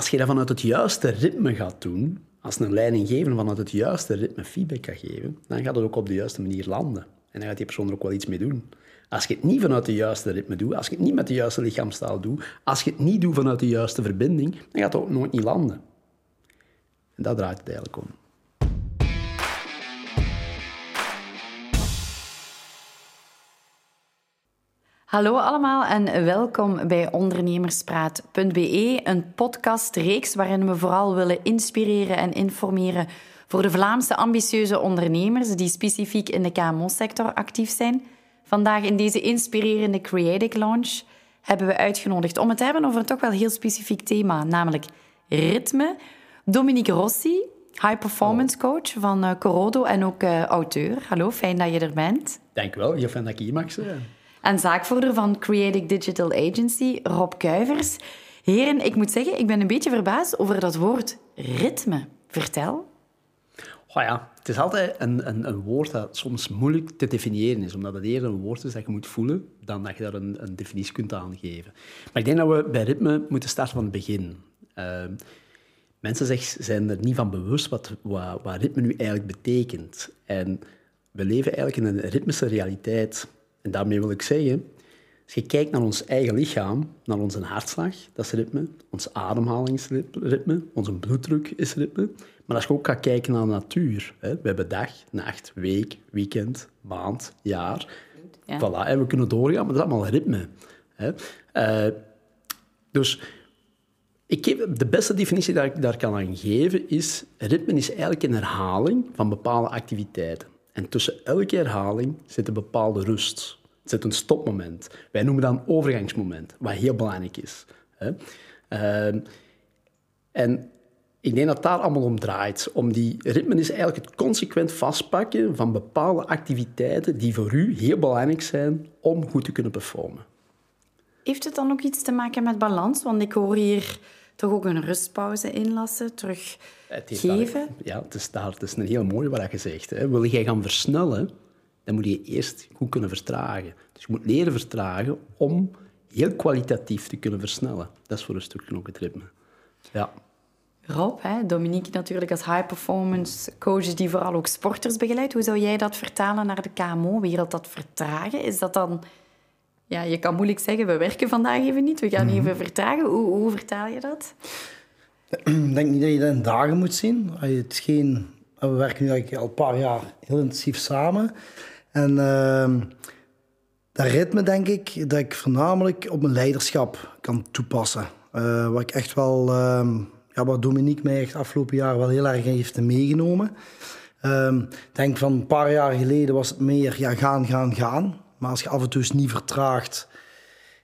als je dat vanuit het juiste ritme gaat doen, als een leidinggevende vanuit het juiste ritme feedback gaat geven, dan gaat het ook op de juiste manier landen. En dan gaat die persoon er ook wel iets mee doen. Als je het niet vanuit de juiste ritme doet, als je het niet met de juiste lichaamstaal doet, als je het niet doet vanuit de juiste verbinding, dan gaat het ook nooit niet landen. En dat draait het eigenlijk om. Hallo allemaal en welkom bij ondernemerspraat.be, een podcastreeks waarin we vooral willen inspireren en informeren voor de Vlaamse ambitieuze ondernemers die specifiek in de KMO-sector actief zijn. Vandaag in deze inspirerende Creative Launch hebben we uitgenodigd om het te hebben over een toch wel heel specifiek thema, namelijk ritme. Dominique Rossi, high performance coach van uh, Corodo en ook uh, auteur. Hallo, fijn dat je er bent. Dank wel, heel fijn dat ik hier mag zijn. En zaakvoerder van Creative Digital Agency, Rob Kuivers. Heren, ik moet zeggen, ik ben een beetje verbaasd over dat woord ritme. Vertel. Oh ja, het is altijd een, een, een, woord dat soms moeilijk te definiëren is, omdat het eerder een woord is dat je moet voelen dan dat je daar een, een definitie kunt aangeven. Maar ik denk dat we bij ritme moeten starten van het begin. Uh, mensen zijn er niet van bewust wat, wat, wat ritme nu eigenlijk betekent. En we leven eigenlijk in een ritmische realiteit. En daarmee wil ik zeggen, als je kijkt naar ons eigen lichaam, naar onze hartslag, dat is ritme, ons ademhalingsritme, onze bloeddruk is ritme. Maar als je ook gaat kijken naar de natuur, hè, we hebben dag, nacht, week, weekend, maand, jaar. Ja. Voilà, en we kunnen doorgaan, maar dat is allemaal ritme. Hè. Uh, dus ik geef, de beste definitie die ik daar kan aan geven is, ritme is eigenlijk een herhaling van bepaalde activiteiten. En tussen elke herhaling zit een bepaalde rust. Er zit een stopmoment. Wij noemen dat een overgangsmoment, wat heel belangrijk is. Uh, en ik denk dat daar allemaal om draait. Om die ritme is eigenlijk het consequent vastpakken van bepaalde activiteiten die voor u heel belangrijk zijn om goed te kunnen performen. Heeft het dan ook iets te maken met balans? Want ik hoor hier toch ook een rustpauze inlassen, teruggeven. Ja, het is, daar, het is een heel mooie wat je zegt. Hè. Wil jij gaan versnellen, dan moet je eerst goed kunnen vertragen. Dus je moet leren vertragen om heel kwalitatief te kunnen versnellen. Dat is voor een stukje ook het ritme. Ja. Rob, hè, Dominique natuurlijk als high-performance coach die vooral ook sporters begeleidt. Hoe zou jij dat vertalen naar de KMO-wereld, dat vertragen? Is dat dan... Ja, je kan moeilijk zeggen, we werken vandaag even niet, we gaan mhm. even vertragen. Hoe, hoe vertaal je dat? Ik denk niet dat je dat in dagen moet zien. Het geen... We werken nu eigenlijk al een paar jaar heel intensief samen. En uh, dat ritme denk ik dat ik voornamelijk op mijn leiderschap kan toepassen. Uh, wat ik echt wel... Uh, ja, wat Dominique mij echt afgelopen jaar wel heel erg heeft meegenomen. Um, ik denk van een paar jaar geleden was het meer ja, gaan, gaan, gaan. Maar als je af en toe eens niet vertraagt,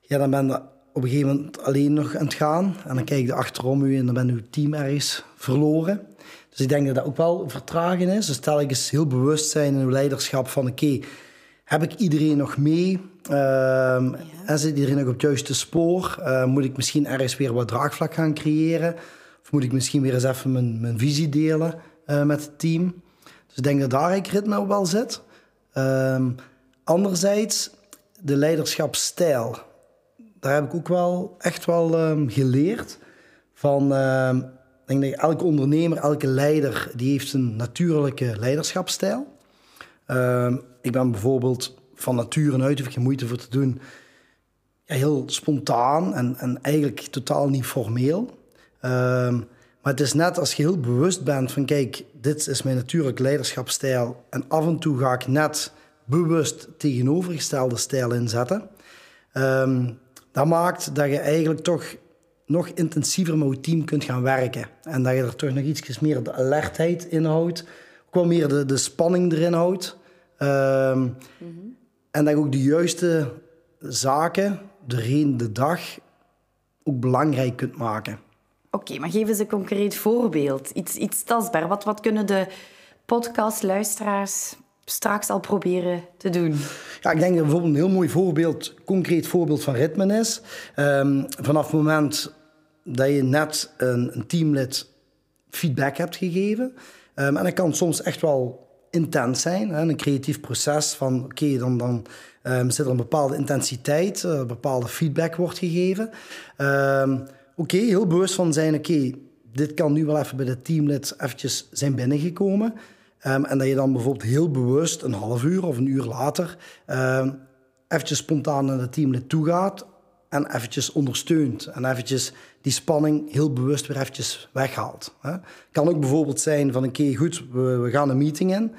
ja, dan ben je op een gegeven moment alleen nog aan het gaan. En dan kijk je achterom u en dan ben je team ergens verloren. Dus ik denk dat dat ook wel vertragen is. Dus stel ik eens heel bewust zijn in uw leiderschap van oké, heb ik iedereen nog mee? En zit iedereen nog op het juiste spoor? Uh, moet ik misschien ergens weer wat draagvlak gaan creëren? Of moet ik misschien weer eens even mijn, mijn visie delen uh, met het team? Dus ik denk dat daar ik ritme op wel zit. Um, anderzijds, de leiderschapsstijl. Daar heb ik ook wel echt wel um, geleerd. Van, um, ik denk dat elke ondernemer, elke leider, die heeft een natuurlijke leiderschapsstijl. ik ben bijvoorbeeld van nature uit, hoef ik geen moeite voor te doen, ja, heel spontaan en, en eigenlijk totaal niet formeel. Maar het is net als je heel bewust bent van kijk, dit is mijn natuurlijk leiderschapsstijl en af en toe ga ik net bewust tegenovergestelde stijl inzetten. Um, dat maakt dat je eigenlijk toch nog intensiever met je team kunt gaan werken. En dat je er toch nog iets meer de alertheid in houdt. Ook wel meer de, de spanning erin houdt. -hmm. En dat je ook de juiste zaken doorheen de dag ook belangrijk kunt maken. Oké, maar geef eens een concreet voorbeeld. Iets, iets tastbaar. Wat, wat kunnen de podcastluisteraars straks al proberen te doen? Ja, ik denk dat bijvoorbeeld een heel mooi voorbeeld, concreet voorbeeld van ritme is. Um, vanaf het moment dat je net een, een teamlid feedback hebt gegeven. Um, en dat kan soms echt wel intens zijn. Hè? Een creatief proces van oké, dan, dan um, zit er een bepaalde intensiteit, uh, bepaalde feedback wordt gegeven. oké, heel bewust van zijn, oké, dit kan nu wel even bij de teamlid eventjes zijn binnengekomen. Um, en dat je dan bijvoorbeeld heel bewust een half uur of een uur later um, eventjes spontaan naar de teamlid toe gaat en eventjes ondersteunt. En eventjes die spanning heel bewust weer eventjes weghaalt. Hè. Kan ook bijvoorbeeld zijn van, oké, goed, we, gaan een meeting in.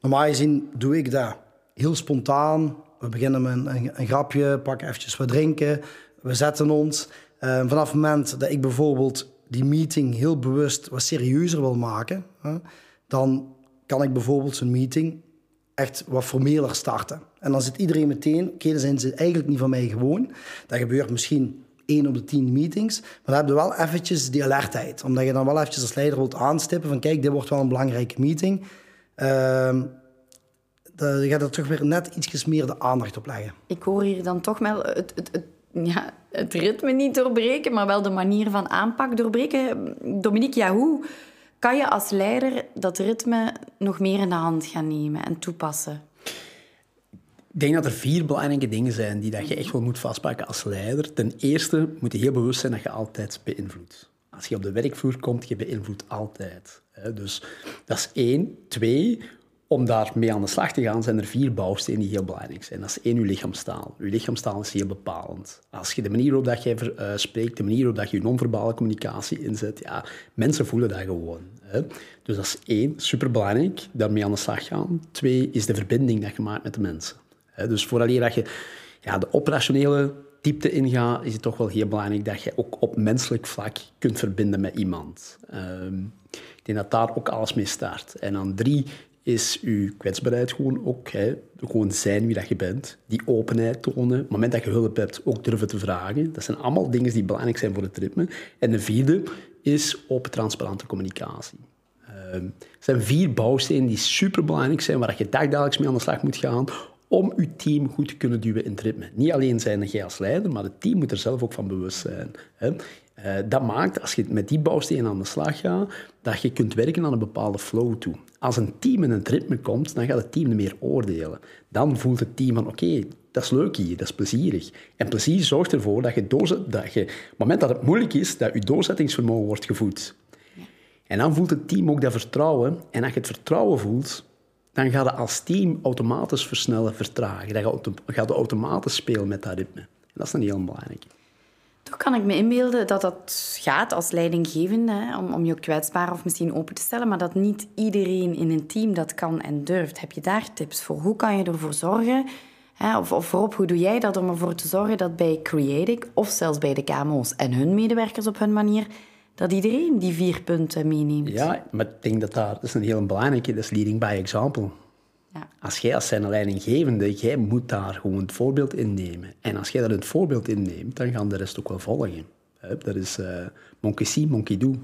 Normaal gezien doe ik dat heel spontaan. We beginnen met een, een, grapje, pakken eventjes wat drinken. We zetten ons. Uh, vanaf het moment dat ik bijvoorbeeld die meeting heel bewust wat serieuzer wil maken, hè, dan kan ik bijvoorbeeld zo'n meeting echt wat formeler starten. En dan zit iedereen meteen, oké, okay, dan zijn ze eigenlijk niet van mij gewoon. Dat gebeurt misschien één op de tien meetings. Maar dan heb je wel eventjes die alertheid. Omdat je dan wel eventjes als leider wilt aanstippen van kijk, dit wordt wel een belangrijke meeting. Uh, je gaat er toch weer net iets meer de aandacht op leggen. Ik hoor hier dan toch wel het, het, ja, het ritme niet doorbreken, maar wel de manier van aanpak doorbreken. Dominique, ja, hoe kan je als leider dat ritme nog meer in de hand gaan nemen en toepassen? Ik denk dat er vier belangrijke dingen zijn die dat je echt wel moet vastpakken als leider. Ten eerste moet je heel bewust zijn dat je altijd beïnvloedt. Als je op de werkvloer komt, je beïnvloedt altijd. Dus dat is één. Twee, om daarmee aan de slag te gaan, zijn er vier bouwstenen die heel belangrijk zijn. Dat is één, je lichaamstaal. Je lichaamstaal is heel bepalend. Als je de manier waarop dat je uh, spreekt, de manier waarop dat je je non-verbale communicatie inzet, ja, mensen voelen dat gewoon. Hè. Dus dat is één, superbelangrijk, daarmee aan de slag gaan. Twee, is de verbinding dat je maakt met de mensen. Hè. Dus vooraleer dat je ja, de operationele diepte ingaat, is het toch wel heel belangrijk dat je ook op menselijk vlak kunt verbinden met iemand. Um, ik denk dat daar ook alles mee start. En dan drie, is je kwetsbaarheid gewoon ook. Hè, gewoon zijn wie dat je bent. Die openheid tonen. Op het moment dat je hulp hebt, ook durven te vragen. Dat zijn allemaal dingen die belangrijk zijn voor het ritme. En de vierde is open, transparante communicatie. Uh, zijn vier bouwstenen die superbelangrijk zijn, waar je dagelijks mee aan de slag moet gaan om je team goed te kunnen duwen in het ritme. Niet alleen zijn jij als leider, maar het team moet er zelf ook van bewust zijn. Hè. Uh, dat maakt, als je met die bouwstenen aan de slag gaat, dat je kunt werken aan een bepaalde flow toe. Als een team in het ritme komt, dan gaat het team meer oordelen. Dan voelt het team van, oké, dat is leuk hier, dat is plezierig. En plezier zorgt ervoor dat je, doorzet, dat je op het moment dat het moeilijk is, dat je doorzettingsvermogen wordt gevoed. En dan voelt het team ook dat vertrouwen. En als je het vertrouwen voelt, dan gaat het als team automatisch versnellen, vertragen. Dan gaat het automatisch spelen met dat ritme. En dat is dan heel belangrijk. Toch kan ik me inbeelden dat dat gaat als leidinggevende, om, om je kwetsbaar of misschien open te stellen, maar dat niet iedereen in een team dat kan en durft. Heb je daar tips voor? Hoe kan je ervoor zorgen, hè, of, of voorop, hoe doe jij dat om ervoor te zorgen dat bij Creative of zelfs bij de KMO's en hun medewerkers op hun manier, dat iedereen die vier punten meeneemt? Ja, maar ik denk dat dat is een heel belangrijke, dat is leading by example. Ja. Als jij als zijn leidinggevende, jij moet daar gewoon het voorbeeld in nemen. En als jij daar het voorbeeld in neemt, dan gaan de rest ook wel volgen. Dat is uh, monkey see, monkey do.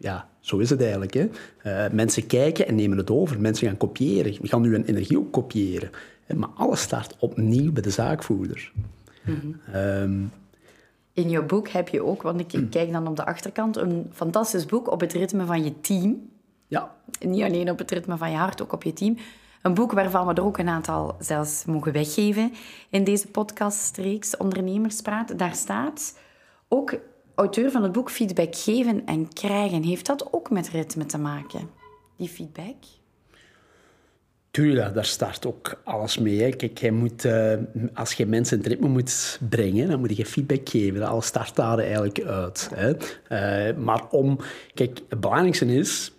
Ja, zo is het eigenlijk. Hè. Uh, mensen kijken en nemen het over. Mensen gaan kopiëren. We gaan nu een energie ook kopiëren. Maar alles start opnieuw bij de zaakvoerder. Mm -hmm. in je boek heb je ook, want ik kijk dan op de achterkant, een fantastisch boek op het ritme van je team. Ja. Niet alleen op het ritme van je hart, ook op je team. Een boek waarvan we er ook een aantal zelfs mogen weggeven in deze podcastreeks Ondernemerspraat. Daar staat ook auteur van het boek Feedback geven en krijgen. Heeft dat ook met ritme te maken, die feedback? Tuurlijk, daar start ook alles mee. Kijk, jij moet, uh, als je mensen het ritme moet brengen, dan moet je feedback geven. Alles start daar eigenlijk uit. Hè. Uh, maar om... Kijk, het belangrijkste is,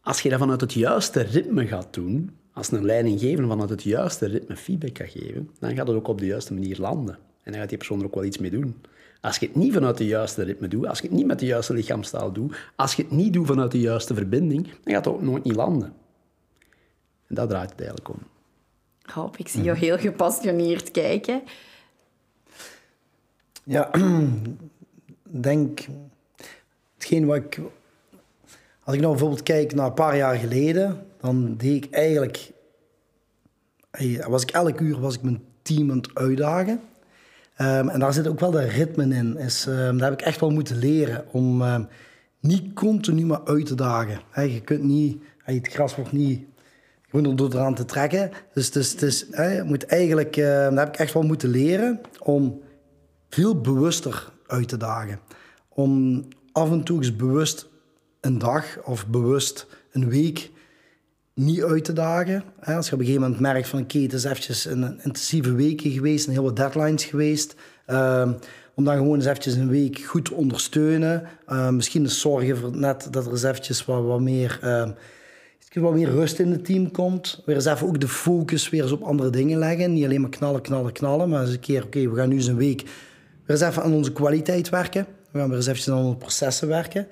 als je dat vanuit het juiste ritme gaat doen, als een leidinggever vanuit het juiste ritme feedback kan geven, dan gaat het ook op de juiste manier landen. En dan gaat die persoon er ook wel iets mee doen. Als je het niet vanuit de juiste ritme doet, als je het niet met de juiste lichaamstaal doet, als je het niet doet vanuit de juiste verbinding, dan gaat het ook nooit niet landen. En dat draait het eigenlijk om. Hoop, ik zie jou heel gepassioneerd kijken. Ja, denk... Hetgeen wat ik... Als ik nou bijvoorbeeld kijk naar een paar jaar geleden, dan deed ik eigenlijk... Was ik elk uur was ik mijn team aan het uitdagen. Um, en daar zit ook wel de ritme in. Is, um, daar heb ik echt wel moeten leren om um, niet continu maar uit te dagen. Je kunt niet... het gras wordt niet groener door eraan te trekken. Dus, dus, dus moet eigenlijk... Daar heb ik echt wel moeten leren om veel bewuster uit te dagen. om af en toe eens bewust een dag of bewust een week niet uit te dagen. Als je op een gegeven moment merkt van oké, het is eventjes een intensieve week geweest, een hele deadlines geweest. Ehm, om dan gewoon eens eventjes een week goed te ondersteunen. Uh, misschien eens zorgen voor net dat er eens eventjes wat, wat meer... Uh, wat meer rust in het team komt. Weer eens even ook de focus weer eens op andere dingen leggen. Niet alleen maar knallen, knallen, knallen. Maar eens een keer, oké, we gaan nu eens een week weer eens even aan onze kwaliteit werken. We gaan weer eens even aan onze processen werken.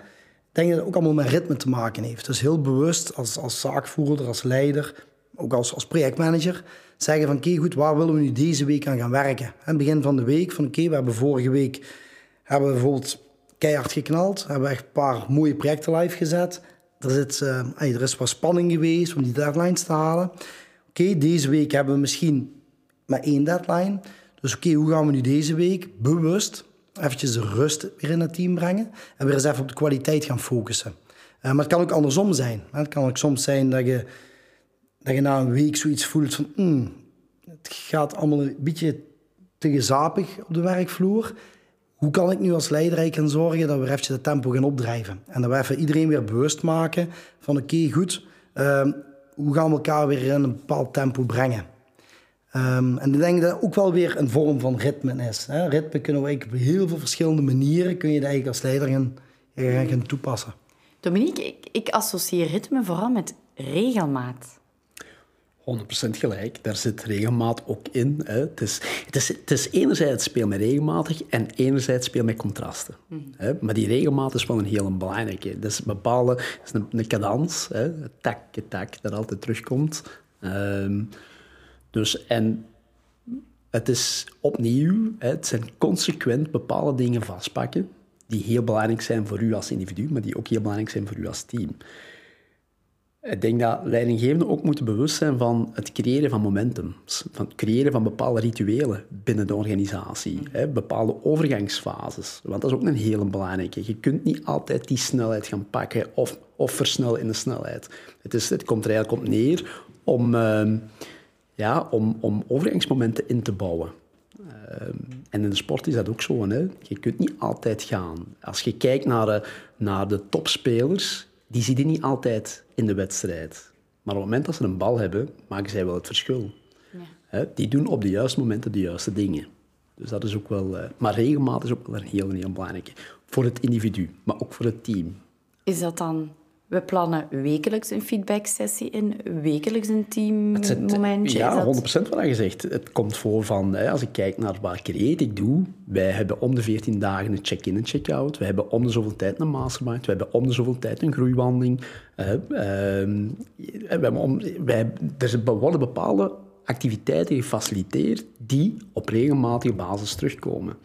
Denk dat het ook allemaal met ritme te maken heeft. Dus heel bewust als, als zaakvoerder, als leider, ook als, als projectmanager, zeggen van oké, goed, waar willen we nu deze week aan gaan werken? Het begin van de week, van oké, we hebben vorige week hebben we bijvoorbeeld keihard geknald, hebben we echt een paar mooie projecten live gezet. Er, zit, uh, er is wat spanning geweest om die deadlines te halen. Oké, deze week hebben we misschien maar één deadline. Dus oké, hoe gaan we nu deze week bewust eventjes de rust weer in het team brengen en weer eens even op de kwaliteit gaan focussen. Uh, maar het kan ook andersom zijn. Het kan ook soms zijn dat je, dat je na een week zoiets voelt van... Hmm, het gaat allemaal een beetje te gezapig op de werkvloer. Hoe kan ik nu als leider eigenlijk zorgen dat we eventjes de tempo gaan opdrijven? En dat we even iedereen weer bewust maken van oké, goed, uh, hoe gaan we elkaar weer in een bepaald tempo brengen? Um, en ik denk dat ook wel weer een vorm van ritme is. Hè? Ritme kunnen we eigenlijk op heel veel verschillende manieren kun je dat eigenlijk als leider gaan, gaan toepassen. Dominique, ik, ik associeer ritme vooral met regelmaat. 100% gelijk, daar zit regelmaat ook in. Hè. Het, is, het, is, het is enerzijds speel met regelmatig en enerzijds speel met contrasten. Mm. Hè. Maar die regelmaat is wel een heel belangrijke. Dat is een bepaalde is een, een cadans, hè. tak, tak, dat altijd terugkomt. Um, dus, en het is opnieuw, het zijn consequent bepaalde dingen vastpakken die heel belangrijk zijn voor u als individu, maar die ook heel belangrijk zijn voor u als team. Ik denk dat leidinggevenden ook moeten bewust zijn van het creëren van momentums, van het creëren van bepaalde rituelen binnen de organisatie, hè, bepaalde overgangsfases. Want dat is ook een hele belangrijke. Je kunt niet altijd die snelheid gaan pakken of, of versnellen in de snelheid. Het, is, het komt er eigenlijk op neer om... Uh, ja, om, om overgangsmomenten in te bouwen. Ehm, en in de sport is dat ook zo. Hè? Je kunt niet altijd gaan. Als je kijkt naar de, naar de topspelers, die zitten niet altijd in de wedstrijd. Maar op het moment dat ze een bal hebben, maken zij wel het verschil. Ja. Die doen op de juiste momenten de juiste dingen. Dus dat is ook wel... Uh, maar regelmatig is ook wel een heel, heel belangrijke. Voor het individu, maar ook voor het team. Is dat dan we plannen wekelijks een feedbacksessie in, wekelijks een teammomentje. Ja, 100% wat je zegt. Het komt voor van, als ik kijk naar waar create ik doe, wij hebben om de 14 dagen een check-in en check-out. We hebben om de zoveel tijd een mastermind. We hebben om de zoveel tijd een groeiwandeling. Uh, uh, we hebben om, wij, er worden bepaalde activiteiten gefaciliteerd die op regelmatige basis terugkomen.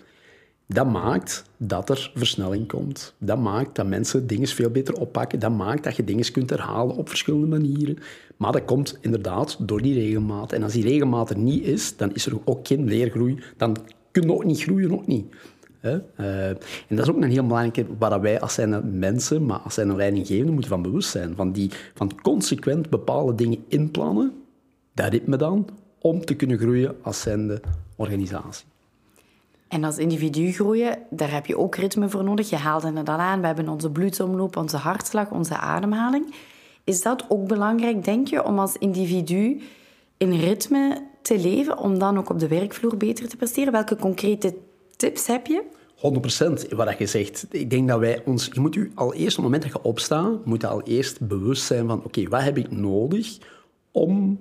Dat maakt dat er versnelling komt. Dat maakt dat mensen dingen veel beter oppakken. Dat maakt dat je dingen kunt herhalen op verschillende manieren. Maar dat komt inderdaad door die regelmaat. En als die regelmaat er niet is, dan is er ook geen leergroei. Dan kun je ook niet groeien, ook niet. Uh, en dat is ook een heel belangrijke waar wij als zijn mensen, maar als zijn leidinggevende moeten van bewust zijn. Van, die, van consequent bepaalde dingen inplannen, dat ritme dan, om te kunnen groeien als zijnde organisatie. En als individu groeien, daar heb je ook ritme voor nodig. Je haalde het al aan. We hebben onze bloedsomloop, onze hartslag, onze ademhaling. Is dat ook belangrijk, denk je, om als individu in ritme te leven, om dan ook op de werkvloer beter te presteren? Welke concrete tips heb je? 100% wat je zegt. Ik denk dat wij ons... Je moet u al eerst, op het moment dat je opstaat, moet al eerst bewust zijn van oké, wat heb ik nodig om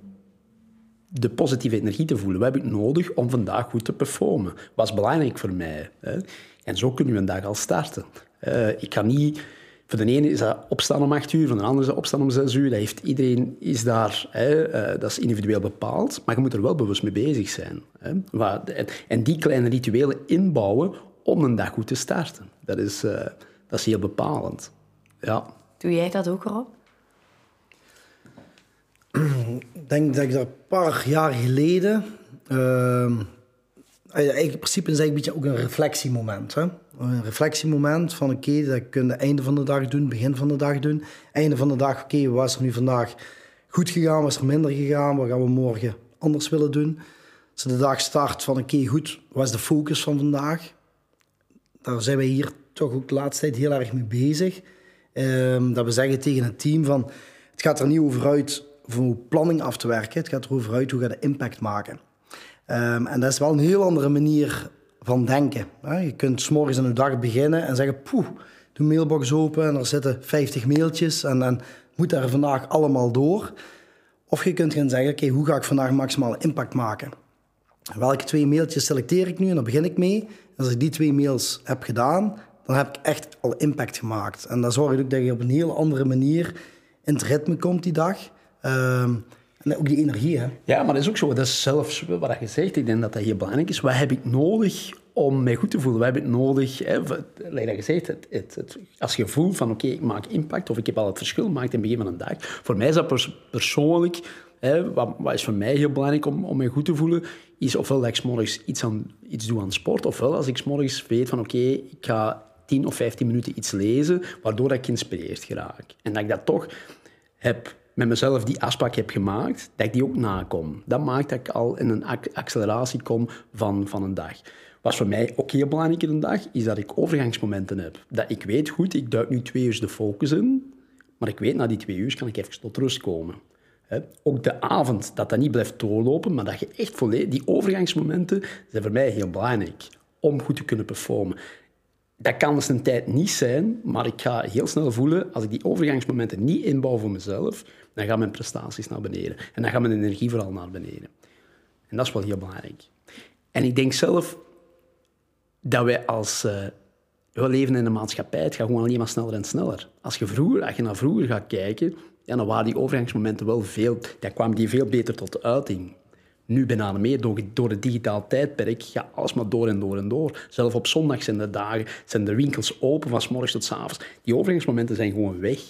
de positieve energie te voelen. Wat heb ik nodig om vandaag goed te performen? Wat is belangrijk voor mij? Hè? En zo kunnen we een dag al starten. Uh, ik kan niet... Voor de ene is dat opstaan om acht uur, voor de andere is dat opstaan om zes uur. Dat heeft, iedereen is daar, hè, uh, dat is individueel bepaald, maar je moet er wel bewust mee bezig zijn. Hè. en die kleine rituelen inbouwen om een dag goed te starten. Dat is, uh, dat is heel bepalend. Ja. Doe jij dat ook, Rob? Ik denk dat ik dat een paar jaar geleden... Uh, in principe is het een beetje ook een reflectiemoment. Hè? Een reflectiemoment van oké, dat kun je einde van de dag doen, begin van de dag doen. Einde van de dag, oké, okay, wat is er nu vandaag goed gegaan, wat is er minder gegaan, wat gaan we morgen anders willen doen. Als de dag start van oké, goed, wat is de focus van vandaag? Daar zijn wij hier toch ook de laatste tijd heel erg mee bezig. Ehm, dat we zeggen tegen het team van... Het gaat er niet over uit om planning af te werken. Het gaat er over uit hoe gaat de impact maken. Um, en dat is wel een heel andere manier van denken. Je kunt s'morgens aan de dag beginnen en zeggen... Poeh, doe mailbox open en er zitten 50 mailtjes... en dan moet daar vandaag allemaal door. Of je kunt gaan zeggen... Oké, hoe ga ik vandaag maximale impact maken? Welke twee mailtjes selecteer ik nu en daar begin ik mee. Als ik die twee mails heb gedaan, dan heb ik echt al impact gemaakt. En dan zorg ik dat je op een heel andere manier in het ritme komt die dag. Ehm, en ook die energie, hè? Ja, maar dat is ook zo. Dat is zelfs wat je zegt. Ik denk dat dat heel belangrijk is. Wat heb ik nodig om mij goed te voelen? Wat heb ik nodig? Hè? Dat gezegd, het, het, het, als je voelt van oké, ik maak impact of ik heb al het verschil gemaakt in het begin van een dag. Voor mij is dat persoonlijk, hè, wat, wat, is voor mij heel belangrijk om, om mij goed te voelen, is ofwel dat ik morgens iets, aan, iets doe aan sport, ofwel als ik morgens weet van oké, ik ga 10 of 15 minuten iets lezen, waardoor ik geïnspireerd geraak. En dat ik dat toch heb met mezelf die afspraak heb gemaakt, dat ik die ook nakom. Dat maakt dat ik al in een acceleratie kom van, van een dag. Wat voor mij ook heel belangrijk in een dag, is dat ik overgangsmomenten heb. Dat ik weet, goed, ik duik nu twee uur de focus in, maar ik weet, na die twee uur kan ik even tot rust komen. Ook de avond, dat dat niet blijft doorlopen, maar dat je echt volledig... Die overgangsmomenten zijn voor mij heel belangrijk om goed te kunnen performen. Dat kan dus een tijd niet zijn, maar ik ga heel snel voelen, als ik die overgangsmomenten niet inbouw voor mezelf, dan gaan mijn prestaties naar beneden. En dan gaat mijn energie vooral naar beneden. En dat is wel heel belangrijk. En ik denk zelf dat wij als... Uh, we leven in een maatschappij, het gaat gewoon alleen maar sneller en sneller. Als je, vroeger, als je naar vroeger gaat kijken, ja, dan waren die overgangsmomenten wel veel... Dan kwamen die veel beter tot uiting nu bijna meer door, door het digitaal tijdperk gaat alles maar door en door en door. Zelf op zondag zijn de dagen, zijn de winkels open van s morgens tot s avonds. Die overgangsmomenten zijn gewoon weg.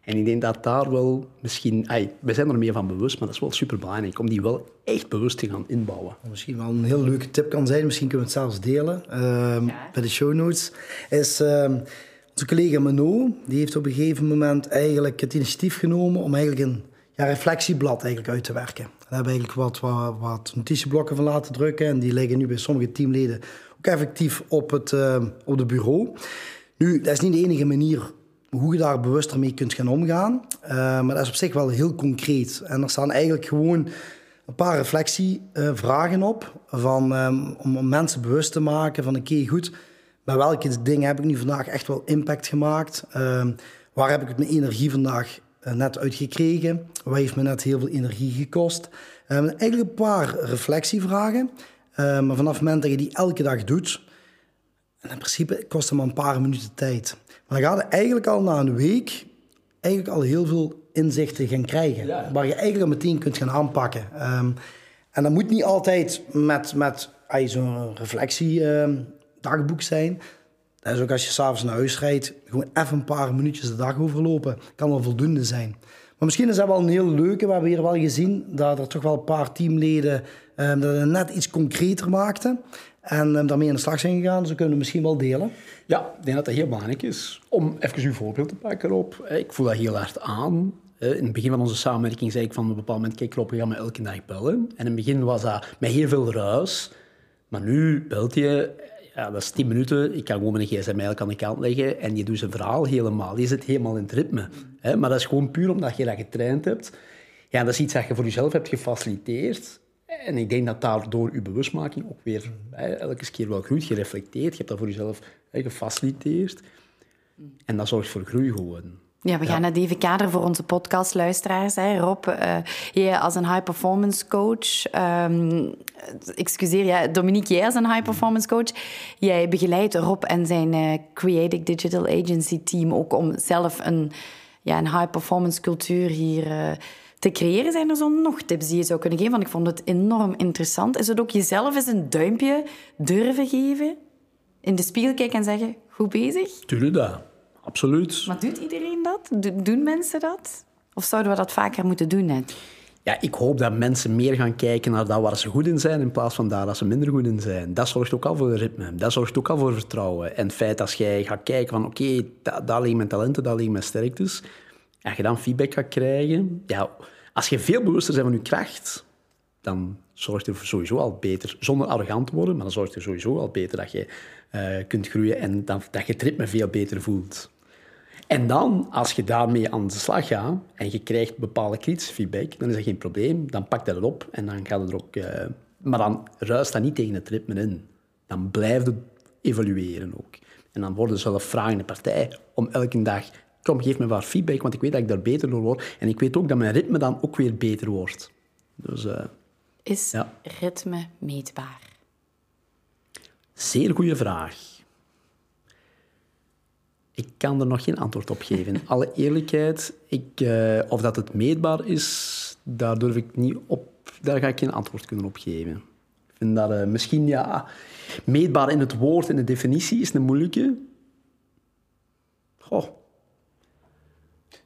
En ik denk dat daar wel misschien... Ay, we zijn er meer van bewust, maar dat is wel superbelangrijk om die wel echt bewust te gaan inbouwen. Misschien wel een heel leuke tip kan zijn, misschien kunnen we het zelfs delen uh, bij de show notes, is... Uh, onze collega Mano, die heeft op een gegeven moment eigenlijk het initiatief genomen om eigenlijk een ja, reflectieblad eigenlijk uit te werken. Daar hebben we eigenlijk wat, wat, wat, notitieblokken van laten drukken. En die liggen nu bij sommige teamleden ook effectief op het uh, op de bureau. Nu, dat is niet de enige manier hoe je daar bewuster mee kunt gaan omgaan. Uh, maar dat is op zich wel heel concreet. En er staan eigenlijk gewoon een paar reflectievragen op. Van, um, om mensen bewust te maken van oké, goed, bij welke dingen heb ik nu vandaag echt wel impact gemaakt? Uh, waar heb ik mijn energie vandaag eh, net uitgekregen? Wat heeft me net heel veel energie gekost? Um, eigenlijk een paar reflectievragen. Maar vanaf het moment dat je die elke dag doet, in principe kost het maar een paar minuten tijd. Maar dan ga je eigenlijk al na een week eigenlijk al heel veel inzichten gaan krijgen. Waar je eigenlijk al meteen kunt gaan aanpakken. Um, en dat moet niet altijd met, met zo'n reflectiedagboek zijn. Dat is ook als je s'avonds naar huis rijdt, gewoon even een paar minuutjes de dag overlopen. Kan wel voldoende zijn. Maar misschien is dat wel een heel leuke. We hebben hier wel gezien dat er toch wel een paar teamleden um, dat het net iets concreter maakten. En um, daarmee aan de slag zijn gegaan. Ze kunnen misschien wel delen. Ja, ik denk dat dat heel belangrijk is. Om even uw voorbeeld te pakken op. Ik voel dat heel hard aan. In het begin van onze samenwerking zei ik van op een bepaald moment, kijk Rob, we gaan me elke dag bellen. En in het begin was dat met heel veel ruis. Maar nu belt je ja, dat is tien minuten. Ik kan gewoon mijn gsm eigenlijk aan de kant leggen en je doet zijn verhaal helemaal. Je zit helemaal in het ritme. Maar dat is gewoon puur omdat je dat getraind hebt. Ja, dat is iets dat je voor jezelf hebt gefaciliteerd. En ik denk dat daardoor je bewustmaking ook weer hè, elke keer wel groeit, gereflecteerd. Je hebt dat voor jezelf hè, gefaciliteerd. En dat zorgt voor groei gewoon. Ja, we gaan het even kaderen voor onze podcastluisteraars. Hè. Rob, uh, jij als een high-performance coach... Um, excuseer, ja, Dominique, jij als een high-performance coach... Jij begeleidt Rob en zijn uh, Creative Digital Agency team... ook om zelf een, ja, een high-performance cultuur hier... Uh, te creëren, zijn er zo nog tips die je zou kunnen geven? Want ik vond het enorm interessant. Is het ook jezelf eens een duimpje durven geven? In de spiegel kijken en zeggen, goed bezig? Tuurlijk dat absoluut. Maar doet iedereen dat? doen mensen dat? Of zouden we dat vaker moeten doen net? Ja, ik hoop dat mensen meer gaan kijken naar dat waar ze goed in zijn, in plaats van daar waar ze minder goed in zijn. Dat zorgt ook al voor ritme. Dat zorgt ook al voor vertrouwen. En het feit als jij gaat kijken van, oké, okay, daar liggen mijn talenten, daar liggen mijn sterktes. En je dan feedback gaat krijgen. Ja, als je veel bewuster bent van je kracht, dan zorgt er sowieso al beter, zonder arrogant te worden, maar dan zorgt er sowieso al beter dat je eh, kunt groeien en dat, je het ritme veel beter voelt. En dan, als je daarmee aan de slag gaat en je krijgt bepaalde kritische feedback, dan is dat geen probleem. Dan pak dat op en dan gaat het er ook... eh, maar dan ruist dat niet tegen het ritme in. Dan blijft het evolueren ook. En dan worden ze zelf vragende partij om elke dag... Kom, geef me wat feedback, want ik weet dat ik daar beter door word. En ik weet ook dat mijn ritme dan ook weer beter wordt. Dus eh, Is Ja. ritme meetbaar? zeer goede vraag. Ik kan er nog geen antwoord op geven. In alle eerlijkheid, ik, eh, of dat het meetbaar is, daar durf ik niet op. Daar ga ik geen antwoord kunnen op geven. Ik vind dat eh, misschien ja, meetbaar in het woord, in de definitie, is een moeilijke. Goh,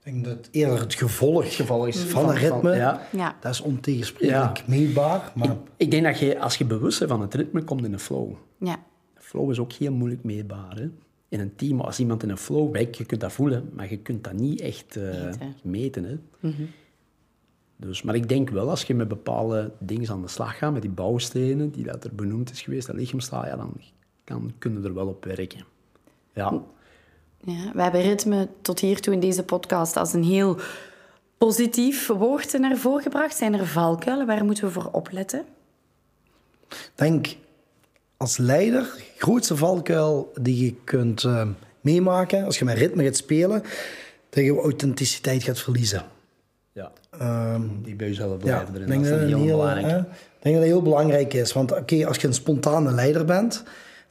denk dat het eerder het gevolg, geval is van een ritme, ja. Ja. dat is ontegensprekelijk meetbaar. Maar Ik denk dat je, als je bewust bent van het ritme, komt in een flow. Ja. Flow is ook heel moeilijk meetbaar. Hè? In een team, als iemand in een flow werkt, je kunt dat voelen, maar je kunt dat niet echt eh, Meten. meten. hè? dus, maar ik denk wel, als je met bepaalde dingen aan de slag gaat, met die bouwstenen, die dat er benoemd is geweest, dat lichaamstaal, ja, dan kan, kunnen er wel op werken. Ja, Ja, we hebben ritme tot hiertoe in deze podcast als een heel positief woord naar voren gebracht. Zijn er valkuilen? Waar moeten we voor opletten? ik denk als leider, grootste valkuil die je kunt eh, meemaken als je met ritme gaat spelen, dat je authenticiteit gaat verliezen. ja. Ehm, die bij jezelf ja, blijven ik erin. denk Dat dat, is een heel heel, belangrijk. hè, denk dat dat heel belangrijk is. Want oké, als je een spontane leider bent,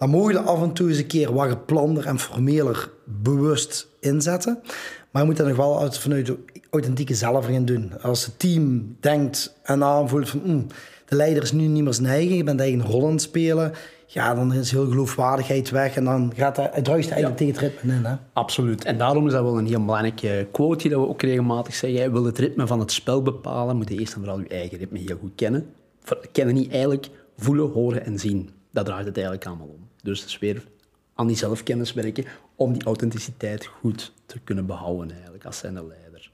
dan mogen je af en toe eens een keer wat geplander en formeler bewust inzetten. Maar je moet dat nog wel uit, vanuit de authentieke zelf gaan doen. Als het team denkt en aanvoelt van "Mm, de leider is nu niet meer zijn eigen, je bent eigen rol aan het spelen, ja, dan is heel geloofwaardigheid weg en dan gaat dat, het druist eigenlijk tegen het ritme in. Hè? Absoluut. En daarom is dat wel een heel belangrijke quote die we ook regelmatig zeggen. Jij wil het ritme van het spel bepalen, moet je eerst en vooral je eigen ritme heel goed kennen. Kennen niet eigenlijk voelen, horen en zien. Dat draait het eigenlijk allemaal om. Dus het is weer aan die zelfkennis werken om die authenticiteit goed te kunnen behouden eigenlijk als zijnde leider.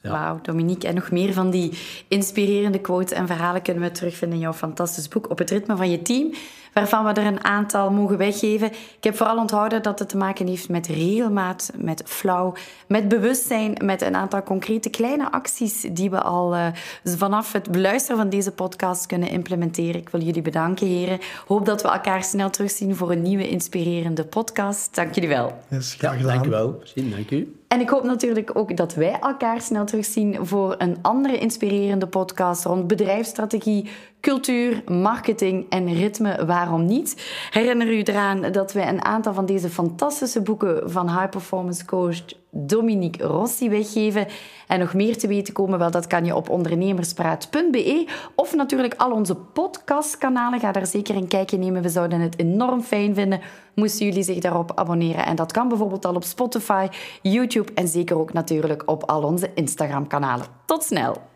Wauw, Dominique. En nog meer van die inspirerende quotes en verhalen kunnen we terugvinden in jouw fantastisch boek Op het ritme van je team, waarvan we er een aantal mogen weggeven. Ik heb vooral onthouden dat het te maken heeft met regelmaat, met flow, met bewustzijn, met een aantal concrete kleine acties die we al eh, vanaf het beluisteren van deze podcast kunnen implementeren. Ik wil jullie bedanken, heren. Hoop dat we elkaar snel terugzien voor een nieuwe inspirerende podcast. Dank jullie wel. Dus Ja, dank u wel. Dank u. En ik hoop natuurlijk ook dat wij elkaar snel terugzien voor een andere inspirerende podcast rond bedrijfsstrategie, cultuur, marketing en ritme. Waarom niet? Herinner u eraan dat wij een aantal van deze fantastische boeken van high performance coach Dominique Rossi weggeven. En nog meer te weten komen, wel, dat kan je op ondernemerspraat.be of natuurlijk al onze podcastkanalen. Ga daar zeker een kijkje nemen. We zouden het enorm fijn vinden moesten jullie zich daarop abonneren. En dat kan bijvoorbeeld al op Spotify, YouTube en zeker ook natuurlijk op al onze Instagram-kanalen. Tot snel!